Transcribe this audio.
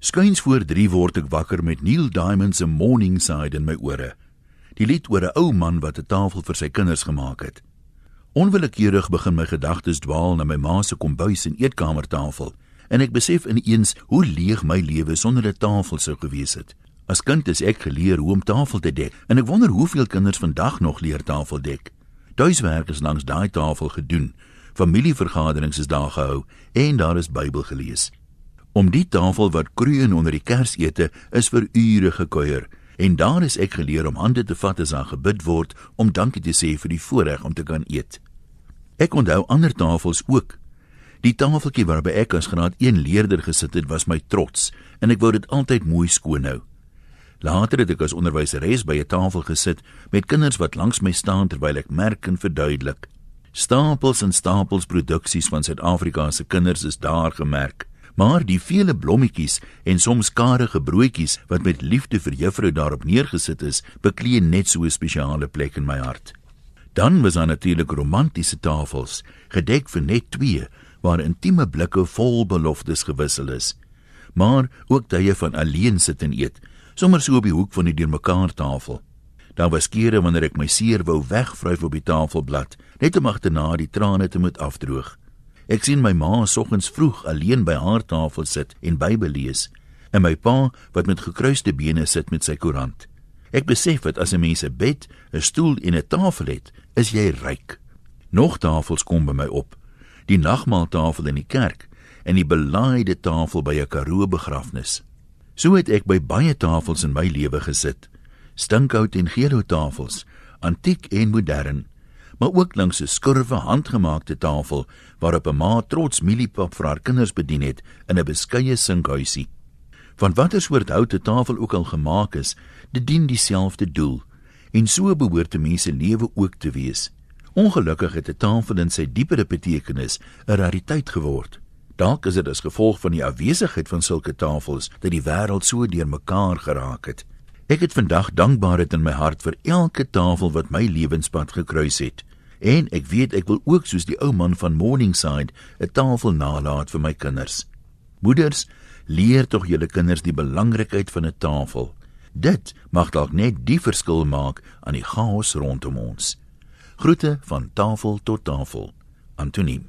Skuins voor 3 word ek wakker met Neil Diamond se Morningside in my ore. Die lied oor 'n ou man wat 'n tafel vir sy kinders gemaak het. Onwillekeurig begin my gedagtes dwaal na my ma se kombuis en eetkamertafel en ek besef ineens hoe leeg my lewe sonder 'n tafel sou gewees het. As kind is ek geleer hoe om tafel te dek en ek wonder hoeveel kinders vandag nog leer tafel dek. Duiswerk is langs daai tafel gedoen. Familievergaderings is daar gehou en daar is Bybel gelees. Om die tafel wat kroon onder die Kersete is vir ure gekuier en daar is ek geleer om hande te vat as daar gebid word om dankie te sê vir die voorreg om te kan eet. Ek onthou ander tafels ook. Die tafeltjie waarby ek as graad 1 leerder gesit het, was my trots en ek wou dit altyd mooi skoon hou. Later het ek as onderwyseres by 'n tafel gesit met kinders wat langs my staan terwyl ek merk en verduidelik. Stapels en stapels produksies van Suid-Afrika se kinders is daar gemerk maar die vele blommetjies en soms karige broodjies wat met liefde vir juffrou daarop neergesit is, beklee net so 'n spesiale plek in my hart. Dan was daar natuurlik romantiese tafels, gedek vir net twee, waar intieme blikke vol beloftes gewissel is. Maar ook tye van alleen sit en eet, sommer so op die hoek van die deurmekaar tafel. Daar was kere wanneer ek my seer wou wegvryf op die tafelblad, net om agterna die trane te moet afdroog. Ek sien my ma soggens vroeg alleen by haar tafel sit en Bybel lees en my pa wat met gekruiste bene sit met sy koerant. Ek besef dat as 'n mens 'n bed, 'n stoel en 'n tafel het, is jy ryk. Nog tafels kom by my op. Die nagmaaltafel in die kerk en die belaaide tafel by 'n Karoo begrafnis. So het ek by baie tafels in my lewe gesit. Stinkhout en geelhout tafels, antiek en modern maar ook langs 'n skurwe handgemaakte tafel waarop 'n ma trots mieliepap vir haar kinders bedien het in 'n beskeie sinkhuisie. Van watter soort hout 'n tafel ook al gemaak is, dit dien dieselfde doel en so behoort 'n mens se lewe ook te wees. Ongelukkig het 'n tafel in sy diepere betekenis 'n rariteit geword. Dalk is dit as gevolg van die afwesigheid van sulke tafels dat die wêreld so deurmekaar geraak het. Ek het vandag dankbaarheid in my hart vir elke tafel wat my lewenspad gekruis het. En ek weet ek wil ook soos die ou man van Morningside 'n tafel nalat vir my kinders. Moeders, leer tog julle kinders die belangrikheid van 'n tafel. Dit mag dalk net die verskil maak aan die chaos rondom ons. Groete van tafel tot tafel. Antoniem